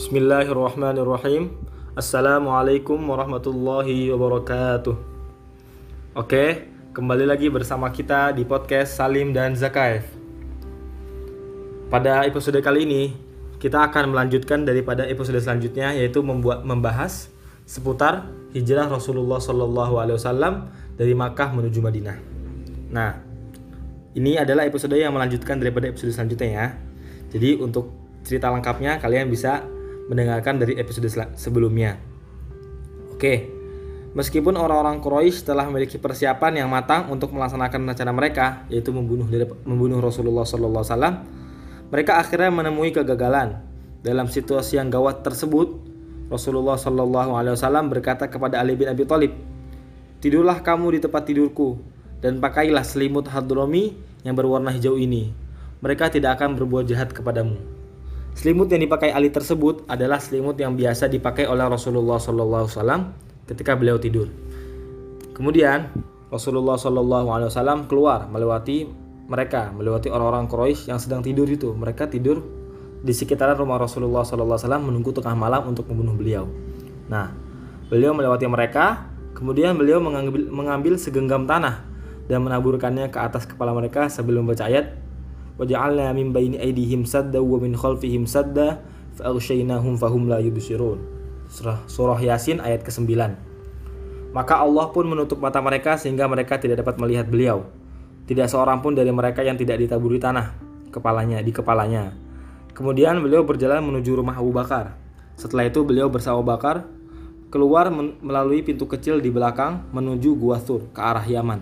Bismillahirrahmanirrahim. Assalamualaikum warahmatullahi wabarakatuh. Oke, kembali lagi bersama kita di podcast Salim dan Zakaev. Pada episode kali ini, kita akan melanjutkan daripada episode selanjutnya yaitu membuat membahas seputar hijrah Rasulullah Shallallahu Alaihi Wasallam dari Makkah menuju Madinah. Nah, ini adalah episode yang melanjutkan daripada episode selanjutnya ya. Jadi untuk cerita lengkapnya kalian bisa mendengarkan dari episode sebelumnya. Oke, meskipun orang-orang Quraisy telah memiliki persiapan yang matang untuk melaksanakan rencana mereka, yaitu membunuh membunuh Rasulullah SAW, mereka akhirnya menemui kegagalan. Dalam situasi yang gawat tersebut, Rasulullah SAW berkata kepada Ali bin Abi Thalib, "Tidurlah kamu di tempat tidurku dan pakailah selimut hadromi yang berwarna hijau ini. Mereka tidak akan berbuat jahat kepadamu." Selimut yang dipakai Ali tersebut adalah selimut yang biasa dipakai oleh Rasulullah SAW ketika beliau tidur. Kemudian Rasulullah SAW keluar melewati mereka, melewati orang-orang Quraisy yang sedang tidur itu. Mereka tidur di sekitaran rumah Rasulullah SAW menunggu tengah malam untuk membunuh beliau. Nah, beliau melewati mereka, kemudian beliau mengambil, mengambil segenggam tanah dan menaburkannya ke atas kepala mereka sebelum baca ayat waja'alna min baini aydihim sadda wa min khalfihim sadda fa'aghshaynahum fahum la. Surah, surah Yasin ayat ke-9. Maka Allah pun menutup mata mereka sehingga mereka tidak dapat melihat beliau. Tidak seorang pun dari mereka yang tidak ditaburi tanah kepalanya di kepalanya. Kemudian beliau berjalan menuju rumah Abu Bakar. Setelah itu beliau bersama Abu Bakar keluar melalui pintu kecil di belakang menuju Gua Thur ke arah Yaman.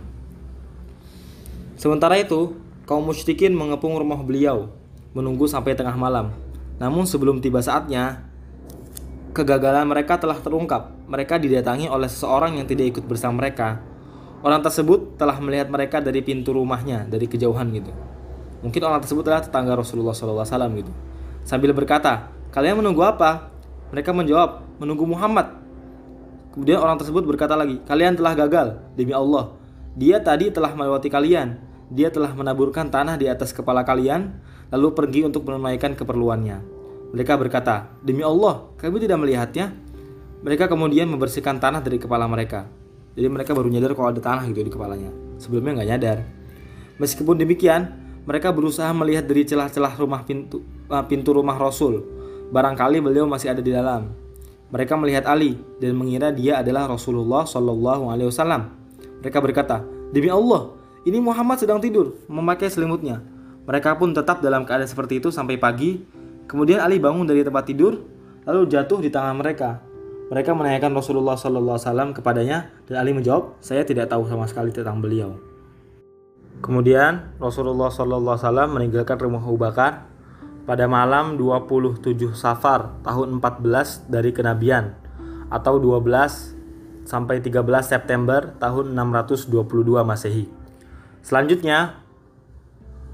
Sementara itu, kaum musyrikin mengepung rumah beliau, menunggu sampai tengah malam. Namun sebelum tiba saatnya, kegagalan mereka telah terungkap. Mereka didatangi oleh seseorang yang tidak ikut bersama mereka. Orang tersebut telah melihat mereka dari pintu rumahnya, dari kejauhan gitu. Mungkin orang tersebut adalah tetangga Rasulullah SAW gitu. Sambil berkata, kalian menunggu apa? Mereka menjawab, menunggu Muhammad. Kemudian orang tersebut berkata lagi, kalian telah gagal, demi Allah. Dia tadi telah melewati kalian, dia telah menaburkan tanah di atas kepala kalian, lalu pergi untuk menunaikan keperluannya. Mereka berkata, Demi Allah, kami tidak melihatnya. Mereka kemudian membersihkan tanah dari kepala mereka. Jadi mereka baru nyadar kalau ada tanah gitu di kepalanya. Sebelumnya nggak nyadar. Meskipun demikian, mereka berusaha melihat dari celah-celah rumah pintu, uh, pintu rumah Rasul. Barangkali beliau masih ada di dalam. Mereka melihat Ali dan mengira dia adalah Rasulullah Shallallahu Alaihi Wasallam. Mereka berkata, demi Allah, ini Muhammad sedang tidur, memakai selimutnya. Mereka pun tetap dalam keadaan seperti itu sampai pagi. Kemudian Ali bangun dari tempat tidur, lalu jatuh di tangan mereka. Mereka menanyakan Rasulullah SAW kepadanya, dan Ali menjawab, "Saya tidak tahu sama sekali tentang beliau." Kemudian Rasulullah SAW meninggalkan rumah Abu Bakar pada malam 27 Safar tahun 14 dari kenabian atau 12 sampai 13 September tahun 622 Masehi. Selanjutnya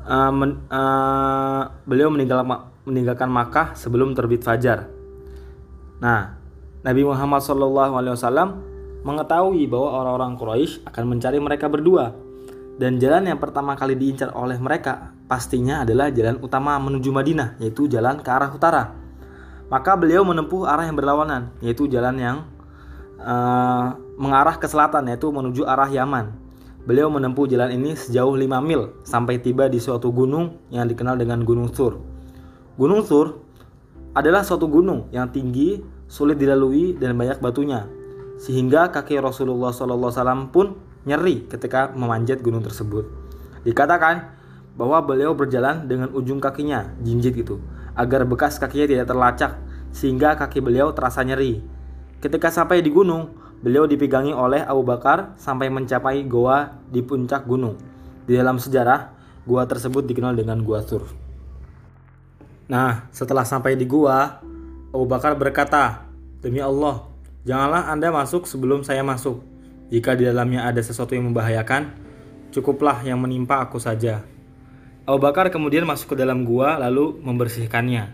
uh, men, uh, beliau meninggal, meninggalkan Makkah sebelum terbit fajar. Nah, Nabi Muhammad SAW mengetahui bahwa orang-orang Quraisy akan mencari mereka berdua dan jalan yang pertama kali diincar oleh mereka pastinya adalah jalan utama menuju Madinah yaitu jalan ke arah utara. Maka beliau menempuh arah yang berlawanan yaitu jalan yang uh, mengarah ke selatan yaitu menuju arah Yaman. Beliau menempuh jalan ini sejauh 5 mil sampai tiba di suatu gunung yang dikenal dengan Gunung Sur. Gunung Sur adalah suatu gunung yang tinggi, sulit dilalui dan banyak batunya. Sehingga kaki Rasulullah SAW pun nyeri ketika memanjat gunung tersebut. Dikatakan bahwa beliau berjalan dengan ujung kakinya, jinjit gitu, agar bekas kakinya tidak terlacak sehingga kaki beliau terasa nyeri. Ketika sampai di gunung, Beliau dipegangi oleh Abu Bakar sampai mencapai goa di puncak gunung. Di dalam sejarah, gua tersebut dikenal dengan Gua Sur. Nah, setelah sampai di gua, Abu Bakar berkata, "Demi Allah, janganlah Anda masuk sebelum saya masuk. Jika di dalamnya ada sesuatu yang membahayakan, cukuplah yang menimpa aku saja." Abu Bakar kemudian masuk ke dalam gua lalu membersihkannya.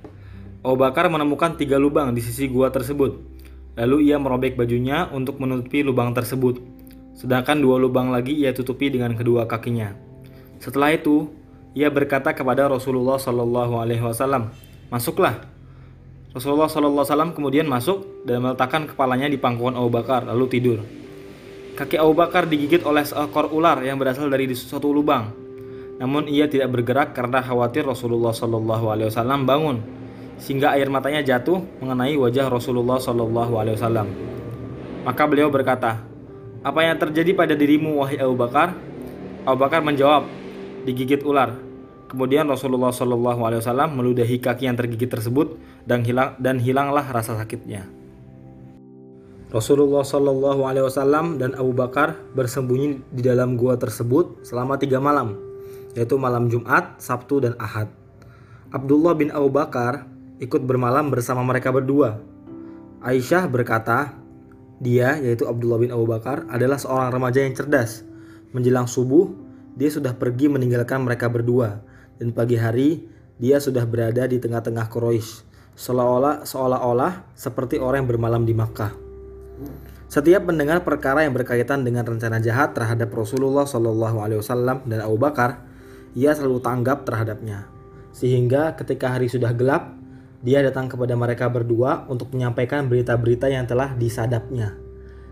Abu Bakar menemukan tiga lubang di sisi gua tersebut. Lalu ia merobek bajunya untuk menutupi lubang tersebut. Sedangkan dua lubang lagi ia tutupi dengan kedua kakinya. Setelah itu, ia berkata kepada Rasulullah Shallallahu Alaihi Wasallam, masuklah. Rasulullah SAW kemudian masuk dan meletakkan kepalanya di pangkuan Abu Bakar lalu tidur. Kaki Abu Bakar digigit oleh seekor ular yang berasal dari suatu lubang. Namun ia tidak bergerak karena khawatir Rasulullah SAW bangun sehingga air matanya jatuh mengenai wajah Rasulullah SAW. Maka beliau berkata, "Apa yang terjadi pada dirimu wahai Abu Bakar?" Abu Bakar menjawab, "Digigit ular." Kemudian Rasulullah SAW meludahi kaki yang tergigit tersebut dan hilang dan hilanglah rasa sakitnya. Rasulullah SAW dan Abu Bakar bersembunyi di dalam gua tersebut selama tiga malam, yaitu malam Jumat, Sabtu, dan Ahad. Abdullah bin Abu Bakar ikut bermalam bersama mereka berdua. Aisyah berkata, dia, yaitu Abdullah bin Abu Bakar, adalah seorang remaja yang cerdas. Menjelang subuh, dia sudah pergi meninggalkan mereka berdua dan pagi hari dia sudah berada di tengah-tengah Quraisy, seolah-olah seolah-olah seperti orang yang bermalam di Makkah. Setiap mendengar perkara yang berkaitan dengan rencana jahat terhadap Rasulullah Shallallahu Alaihi Wasallam dan Abu Bakar, ia selalu tanggap terhadapnya. Sehingga ketika hari sudah gelap, dia datang kepada mereka berdua untuk menyampaikan berita-berita yang telah disadapnya.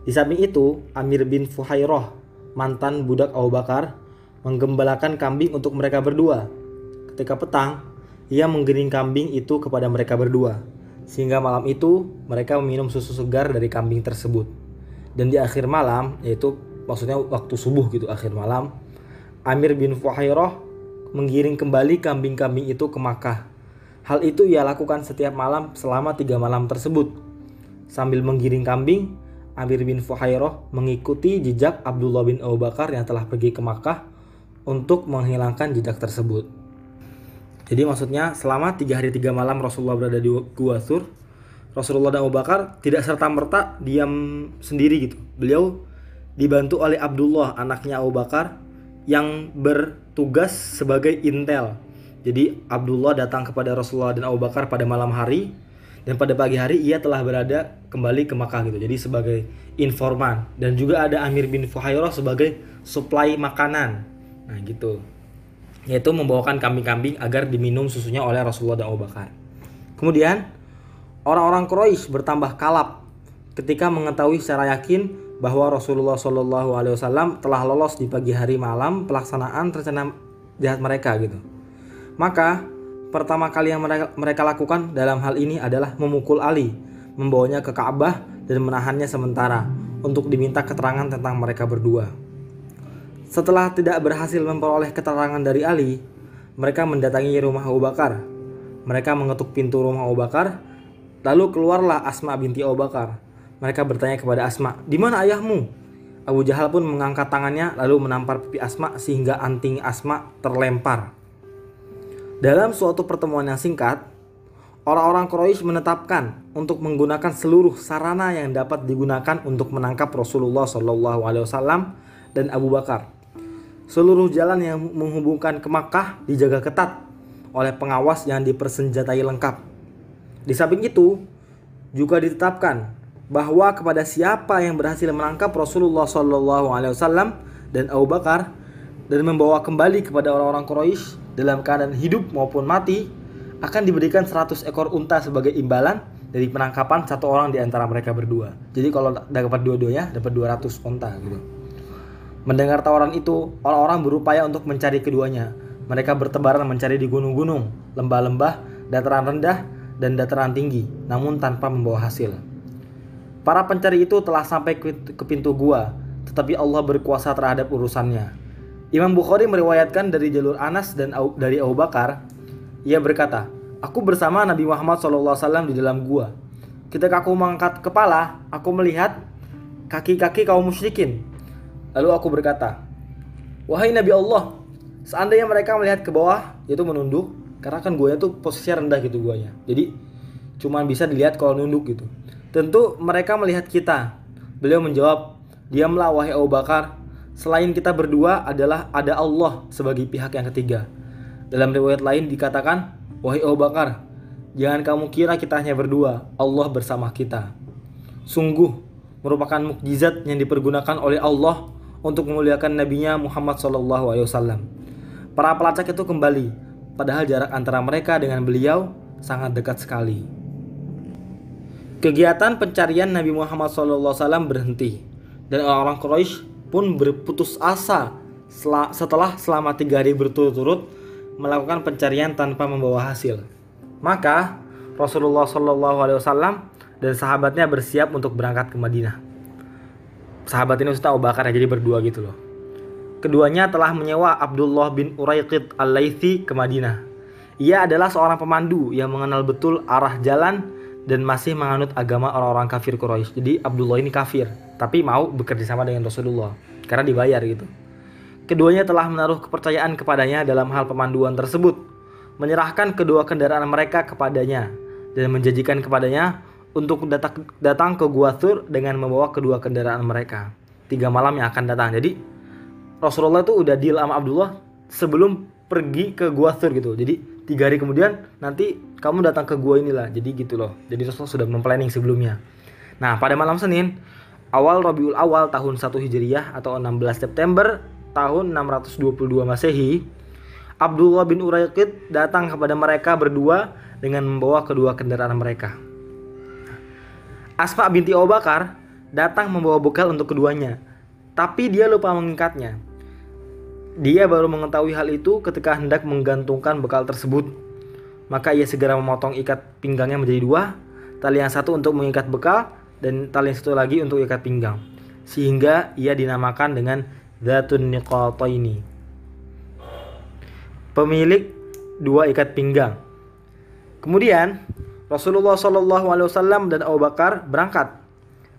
Di samping itu, Amir bin Fuhairoh, mantan budak Abu Bakar, menggembalakan kambing untuk mereka berdua Ketika petang, ia menggiring kambing itu kepada mereka berdua, sehingga malam itu mereka meminum susu segar dari kambing tersebut. Dan di akhir malam, yaitu maksudnya waktu subuh gitu, akhir malam, Amir bin Fuhairoh menggiring kembali kambing-kambing itu ke Makkah. Hal itu ia lakukan setiap malam selama tiga malam tersebut. Sambil menggiring kambing, Amir bin Fuhairoh mengikuti jejak Abdullah bin Abu Bakar yang telah pergi ke Makkah untuk menghilangkan jejak tersebut. Jadi maksudnya selama tiga hari tiga malam Rasulullah berada di Gua Sur, Rasulullah dan Abu Bakar tidak serta merta diam sendiri gitu. Beliau dibantu oleh Abdullah anaknya Abu Bakar yang bertugas sebagai intel. Jadi Abdullah datang kepada Rasulullah dan Abu Bakar pada malam hari dan pada pagi hari ia telah berada kembali ke Makkah gitu. Jadi sebagai informan dan juga ada Amir bin Fuhairah sebagai supply makanan. Nah, gitu yaitu membawakan kambing-kambing agar diminum susunya oleh Rasulullah dan Abu Bakar. Kemudian orang-orang Quraisy bertambah kalap ketika mengetahui secara yakin bahwa Rasulullah Shallallahu Alaihi Wasallam telah lolos di pagi hari malam pelaksanaan rencana jahat mereka gitu. Maka pertama kali yang mereka, lakukan dalam hal ini adalah memukul Ali, membawanya ke Ka'bah dan menahannya sementara untuk diminta keterangan tentang mereka berdua. Setelah tidak berhasil memperoleh keterangan dari Ali, mereka mendatangi rumah Abu Bakar. Mereka mengetuk pintu rumah Abu Bakar, lalu keluarlah Asma binti Abu Bakar. Mereka bertanya kepada Asma, "Di mana ayahmu?" Abu Jahal pun mengangkat tangannya lalu menampar pipi Asma sehingga anting Asma terlempar. Dalam suatu pertemuan yang singkat, orang-orang Quraisy menetapkan untuk menggunakan seluruh sarana yang dapat digunakan untuk menangkap Rasulullah Shallallahu Alaihi Wasallam dan Abu Bakar. Seluruh jalan yang menghubungkan ke Makkah dijaga ketat oleh pengawas yang dipersenjatai lengkap. Di samping itu, juga ditetapkan bahwa kepada siapa yang berhasil menangkap Rasulullah SAW dan Abu Bakar dan membawa kembali kepada orang-orang Quraisy dalam keadaan hidup maupun mati akan diberikan 100 ekor unta sebagai imbalan dari penangkapan satu orang di antara mereka berdua. Jadi kalau dapat dua-duanya dapat 200 unta gitu. Mendengar tawaran itu, orang-orang berupaya untuk mencari keduanya. Mereka bertebaran mencari di gunung-gunung, lembah-lembah, dataran rendah, dan dataran tinggi, namun tanpa membawa hasil. Para pencari itu telah sampai ke pintu gua, tetapi Allah berkuasa terhadap urusannya. Imam Bukhari meriwayatkan dari jalur Anas dan dari Abu Bakar, ia berkata, Aku bersama Nabi Muhammad SAW di dalam gua. Ketika aku mengangkat kepala, aku melihat kaki-kaki kaum musyrikin Lalu aku berkata, Wahai Nabi Allah, seandainya mereka melihat ke bawah, yaitu menunduk, karena kan gue tuh posisinya rendah gitu guanya. Jadi cuma bisa dilihat kalau nunduk gitu. Tentu mereka melihat kita. Beliau menjawab, Diamlah wahai Abu Bakar, selain kita berdua adalah ada Allah sebagai pihak yang ketiga. Dalam riwayat lain dikatakan, Wahai Abu Bakar, jangan kamu kira kita hanya berdua, Allah bersama kita. Sungguh merupakan mukjizat yang dipergunakan oleh Allah untuk memuliakan nabinya Muhammad SAW. Para pelacak itu kembali, padahal jarak antara mereka dengan beliau sangat dekat sekali. Kegiatan pencarian Nabi Muhammad SAW berhenti dan orang-orang Quraisy pun berputus asa setelah selama tiga hari berturut-turut melakukan pencarian tanpa membawa hasil. Maka Rasulullah SAW dan sahabatnya bersiap untuk berangkat ke Madinah. Sahabat ini Ustaz Abu Bakar ya, jadi berdua gitu loh. Keduanya telah menyewa Abdullah bin Uraiqid al-Laythi ke Madinah. Ia adalah seorang pemandu yang mengenal betul arah jalan dan masih menganut agama orang-orang kafir Quraisy. Jadi Abdullah ini kafir, tapi mau bekerja sama dengan Rasulullah karena dibayar gitu. Keduanya telah menaruh kepercayaan kepadanya dalam hal pemanduan tersebut, menyerahkan kedua kendaraan mereka kepadanya dan menjanjikan kepadanya untuk datang, datang ke Gua Thur dengan membawa kedua kendaraan mereka. Tiga malam yang akan datang. Jadi Rasulullah itu udah deal sama Abdullah sebelum pergi ke Gua Thur gitu. Jadi tiga hari kemudian nanti kamu datang ke gua inilah. Jadi gitu loh. Jadi Rasulullah sudah memplanning sebelumnya. Nah pada malam Senin awal Rabiul Awal tahun 1 Hijriah atau 16 September tahun 622 Masehi Abdullah bin Uraiqid datang kepada mereka berdua dengan membawa kedua kendaraan mereka. Asma binti Abu Bakar datang membawa bekal untuk keduanya. Tapi dia lupa mengingkatnya dia baru mengetahui hal itu ketika hendak menggantungkan bekal tersebut. Maka ia segera memotong ikat pinggangnya menjadi dua, tali yang satu untuk mengikat bekal dan tali yang satu lagi untuk ikat pinggang. Sehingga ia dinamakan dengan Zatun ini. Pemilik dua ikat pinggang. Kemudian Rasulullah SAW dan Abu Bakar berangkat.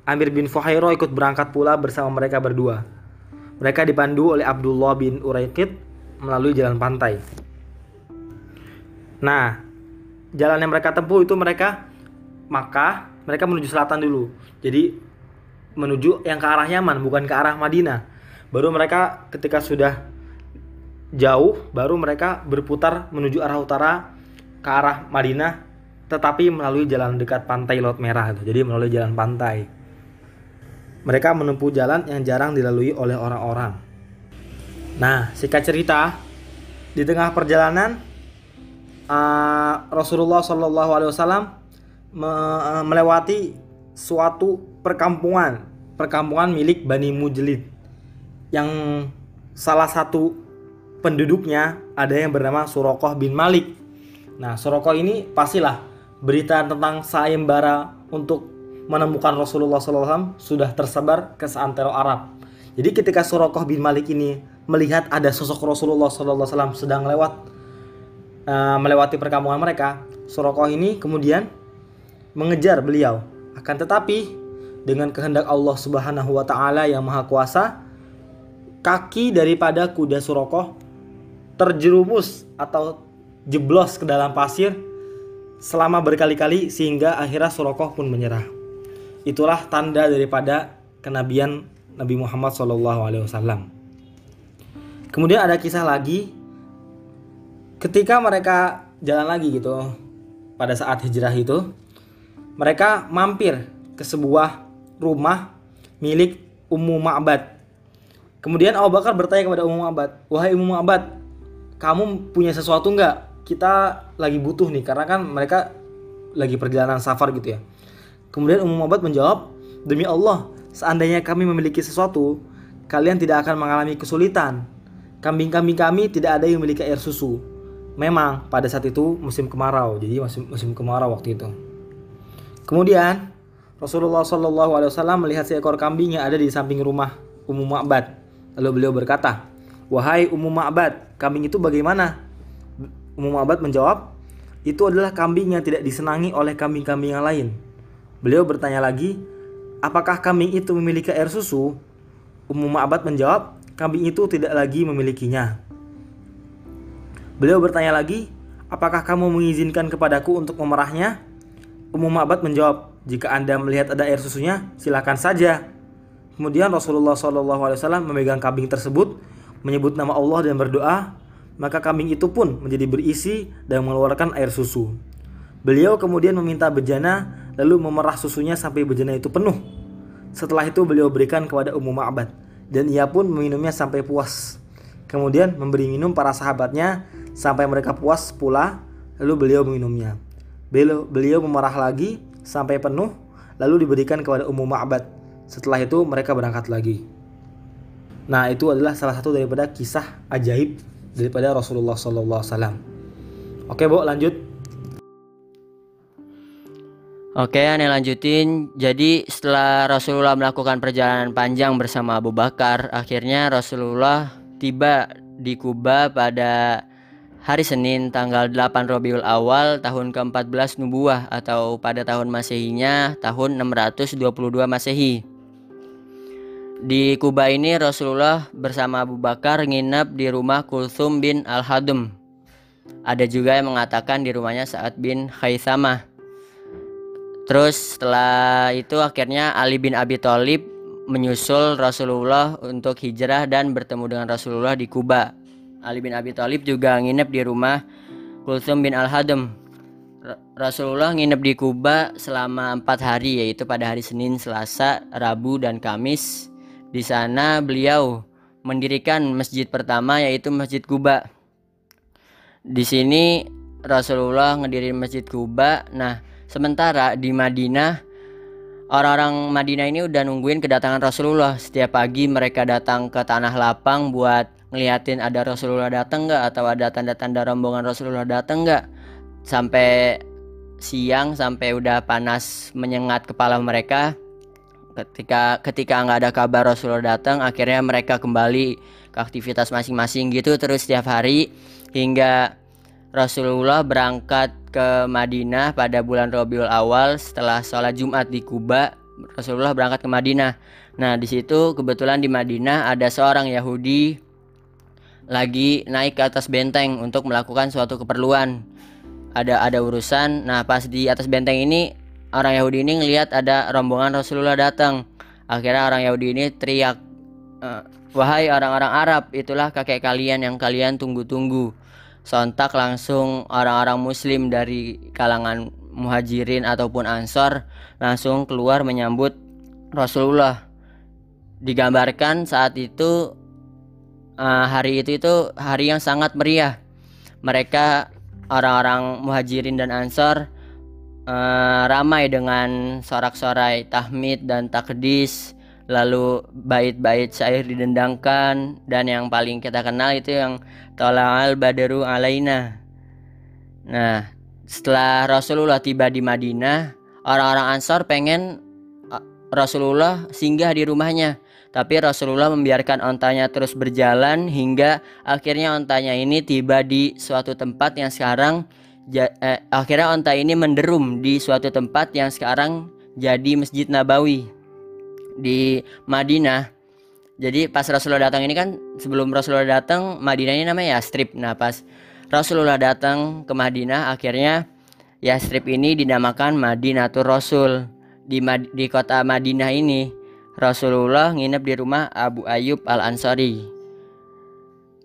Amir bin Fuhairo ikut berangkat pula bersama mereka berdua. Mereka dipandu oleh Abdullah bin Uraiqid melalui jalan pantai. Nah, jalan yang mereka tempuh itu mereka maka mereka menuju selatan dulu. Jadi menuju yang ke arah Yaman bukan ke arah Madinah. Baru mereka ketika sudah jauh baru mereka berputar menuju arah utara ke arah Madinah tetapi melalui jalan dekat pantai Laut Merah. Jadi melalui jalan pantai. Mereka menempuh jalan yang jarang dilalui oleh orang-orang. Nah, singkat cerita, di tengah perjalanan uh, Rasulullah Shallallahu Alaihi Wasallam uh, melewati suatu perkampungan, perkampungan milik Bani Mujlid, yang salah satu penduduknya ada yang bernama Surokoh bin Malik. Nah, Surokoh ini pastilah berita tentang sayembara untuk menemukan Rasulullah SAW sudah tersebar ke seantero Arab. Jadi ketika Surokoh bin Malik ini melihat ada sosok Rasulullah SAW sedang lewat uh, melewati perkampungan mereka, Surokoh ini kemudian mengejar beliau. Akan tetapi dengan kehendak Allah Subhanahu wa taala yang Maha Kuasa, kaki daripada kuda Surokoh terjerumus atau jeblos ke dalam pasir selama berkali-kali sehingga akhirnya Surokoh pun menyerah. Itulah tanda daripada kenabian Nabi Muhammad SAW. Kemudian ada kisah lagi ketika mereka jalan lagi gitu pada saat hijrah itu mereka mampir ke sebuah rumah milik Ummu Ma'bad. Kemudian Abu Bakar bertanya kepada Ummu Ma'bad, "Wahai Ummu Ma'bad, kamu punya sesuatu nggak? Kita lagi butuh nih karena kan mereka lagi perjalanan safar gitu ya." Kemudian Ummu Ma'bad menjawab, Demi Allah, seandainya kami memiliki sesuatu, kalian tidak akan mengalami kesulitan. Kambing-kambing kami tidak ada yang memiliki air susu. Memang pada saat itu musim kemarau, jadi musim, musim kemarau waktu itu. Kemudian Rasulullah Wasallam melihat seekor kambing yang ada di samping rumah Ummu Ma'bad. Lalu beliau berkata, Wahai Ummu Ma'bad, kambing itu bagaimana? Ummu Ma'bad menjawab, itu adalah kambing yang tidak disenangi oleh kambing-kambing yang lain. Beliau bertanya lagi, apakah kambing itu memiliki air susu? Ummu Ma'bad menjawab, kambing itu tidak lagi memilikinya. Beliau bertanya lagi, apakah kamu mengizinkan kepadaku untuk memerahnya? Ummu Ma'bad menjawab, jika anda melihat ada air susunya, silakan saja. Kemudian Rasulullah SAW memegang kambing tersebut, menyebut nama Allah dan berdoa, maka kambing itu pun menjadi berisi dan mengeluarkan air susu. Beliau kemudian meminta bejana lalu memerah susunya sampai bejana itu penuh. Setelah itu beliau berikan kepada Ummu Ma'bad dan ia pun meminumnya sampai puas. Kemudian memberi minum para sahabatnya sampai mereka puas pula lalu beliau meminumnya. Beliau, beliau memerah lagi sampai penuh lalu diberikan kepada Ummu Ma'bad. Setelah itu mereka berangkat lagi. Nah, itu adalah salah satu daripada kisah ajaib daripada Rasulullah SAW. Oke, Bu, lanjut. Oke, aneh lanjutin. Jadi setelah Rasulullah melakukan perjalanan panjang bersama Abu Bakar, akhirnya Rasulullah tiba di Kuba pada hari Senin tanggal 8 Rabiul Awal tahun ke-14 Nubuah atau pada tahun Masehinya tahun 622 Masehi. Di Kuba ini Rasulullah bersama Abu Bakar nginep di rumah Kulthum bin Al-Hadum. Ada juga yang mengatakan di rumahnya Sa'ad bin Khaisamah. Terus setelah itu akhirnya Ali bin Abi Thalib menyusul Rasulullah untuk hijrah dan bertemu dengan Rasulullah di Kuba. Ali bin Abi Thalib juga nginep di rumah Kulsum bin Al-Hadam. Rasulullah nginep di Kuba selama empat hari yaitu pada hari Senin, Selasa, Rabu, dan Kamis. Di sana beliau mendirikan masjid pertama yaitu Masjid Kuba. Di sini Rasulullah ngedirin Masjid Kuba. Nah, sementara di Madinah orang-orang Madinah ini udah nungguin kedatangan Rasulullah. Setiap pagi mereka datang ke tanah lapang buat ngeliatin ada Rasulullah datang nggak atau ada tanda-tanda rombongan Rasulullah datang nggak. Sampai siang sampai udah panas menyengat kepala mereka. Ketika ketika nggak ada kabar Rasulullah datang akhirnya mereka kembali ke aktivitas masing-masing gitu terus setiap hari. Hingga Rasulullah berangkat ke Madinah pada bulan Rabiul Awal setelah sholat Jumat di Kuba Rasulullah berangkat ke Madinah nah di situ kebetulan di Madinah ada seorang Yahudi lagi naik ke atas benteng untuk melakukan suatu keperluan. Ada ada urusan. Nah, pas di atas benteng ini orang Yahudi ini ngelihat ada rombongan Rasulullah datang. Akhirnya orang Yahudi ini teriak, eh, "Wahai orang-orang Arab, itulah kakek kalian yang kalian tunggu-tunggu." Sontak langsung orang-orang muslim dari kalangan muhajirin ataupun ansor langsung keluar menyambut Rasulullah. Digambarkan saat itu uh, hari itu itu hari yang sangat meriah. Mereka orang-orang muhajirin dan ansor uh, ramai dengan sorak-sorai tahmid dan takdis lalu bait-bait syair didendangkan dan yang paling kita kenal itu yang tola'al badaru alaina. Nah setelah Rasulullah tiba di Madinah orang-orang Ansor pengen Rasulullah singgah di rumahnya. Tapi Rasulullah membiarkan ontanya terus berjalan hingga akhirnya ontanya ini tiba di suatu tempat yang sekarang eh, akhirnya onta ini menderum di suatu tempat yang sekarang jadi Masjid Nabawi di Madinah. Jadi pas Rasulullah datang ini kan sebelum Rasulullah datang Madinah ini namanya Yastrib. Nah pas Rasulullah datang ke Madinah akhirnya Yastrib ini dinamakan Madinatul Rasul. Di, di kota Madinah ini Rasulullah nginep di rumah Abu Ayyub Al-Ansari.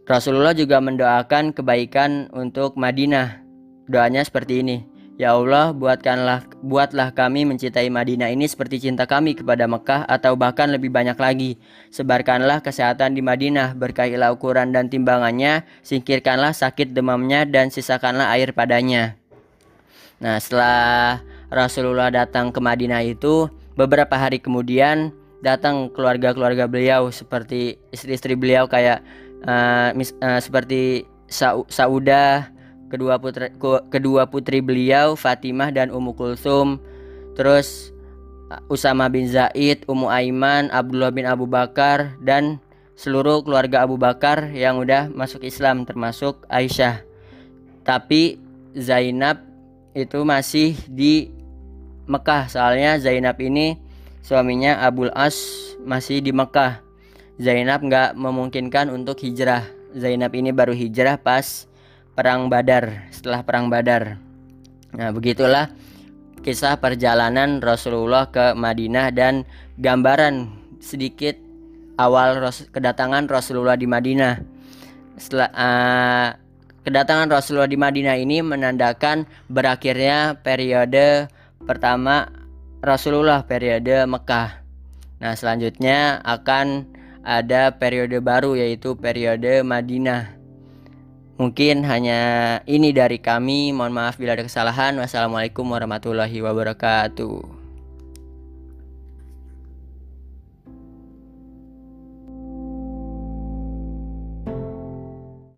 Rasulullah juga mendoakan kebaikan untuk Madinah. Doanya seperti ini. Ya Allah, buatkanlah buatlah kami mencintai Madinah ini seperti cinta kami kepada Mekah atau bahkan lebih banyak lagi. Sebarkanlah kesehatan di Madinah, berkahilah ukuran dan timbangannya, singkirkanlah sakit demamnya dan sisakanlah air padanya. Nah, setelah Rasulullah datang ke Madinah itu, beberapa hari kemudian datang keluarga-keluarga beliau seperti istri-istri beliau kayak uh, mis, uh, seperti Sa Sauda, kedua putri kedua putri beliau Fatimah dan Ummu Kulsum, terus uh, Usama bin Zaid, Ummu Aiman, Abdullah bin Abu Bakar dan seluruh keluarga Abu Bakar yang udah masuk Islam termasuk Aisyah. Tapi Zainab itu masih di Mekah soalnya Zainab ini suaminya Abul As masih di Mekah. Zainab nggak memungkinkan untuk hijrah. Zainab ini baru hijrah pas perang Badar, setelah perang Badar. Nah, begitulah kisah perjalanan Rasulullah ke Madinah dan gambaran sedikit awal kedatangan Rasulullah di Madinah. Setelah uh, kedatangan Rasulullah di Madinah ini menandakan berakhirnya periode pertama Rasulullah periode Mekah. Nah, selanjutnya akan ada periode baru yaitu periode Madinah. Mungkin hanya ini dari kami. Mohon maaf bila ada kesalahan. Wassalamualaikum warahmatullahi wabarakatuh.